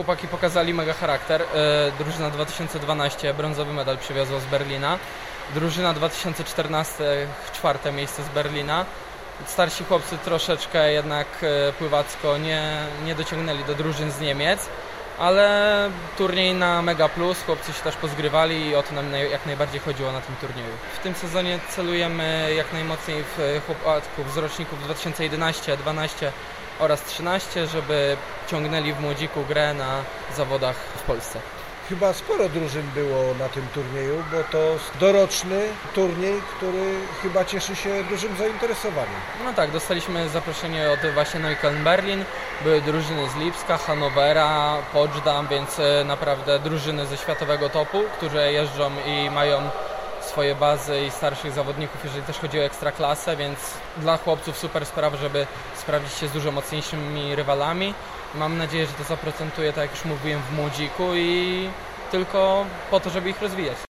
chłopaki pokazali mega charakter. E, Drużyna 2012 brązowy medal przywiozła z Berlina. Drużyna 2014 czwarte miejsce z Berlina. Starsi chłopcy troszeczkę jednak e, pływacko nie, nie dociągnęli do drużyn z Niemiec, ale turniej na Mega Plus, chłopcy się też pozgrywali i o to nam jak najbardziej chodziło na tym turnieju. W tym sezonie celujemy jak najmocniej w e, chłopaków z roczników 2011, 12 oraz 13, żeby ciągnęli w młodziku grę na zawodach w Polsce. Chyba sporo drużyn było na tym turnieju, bo to doroczny turniej, który chyba cieszy się dużym zainteresowaniem. No tak, dostaliśmy zaproszenie od właśnie Neukölln Berlin, były drużyny z Lipska, Hanowera, Poczdam, więc e, naprawdę drużyny ze światowego topu, które jeżdżą i mają swoje bazy i starszych zawodników, jeżeli też chodzi o ekstraklasę, więc dla chłopców super sprawa, żeby sprawdzić się z dużo mocniejszymi rywalami. Mam nadzieję, że to zaprocentuje, tak jak już mówiłem, w młodziku i tylko po to, żeby ich rozwijać.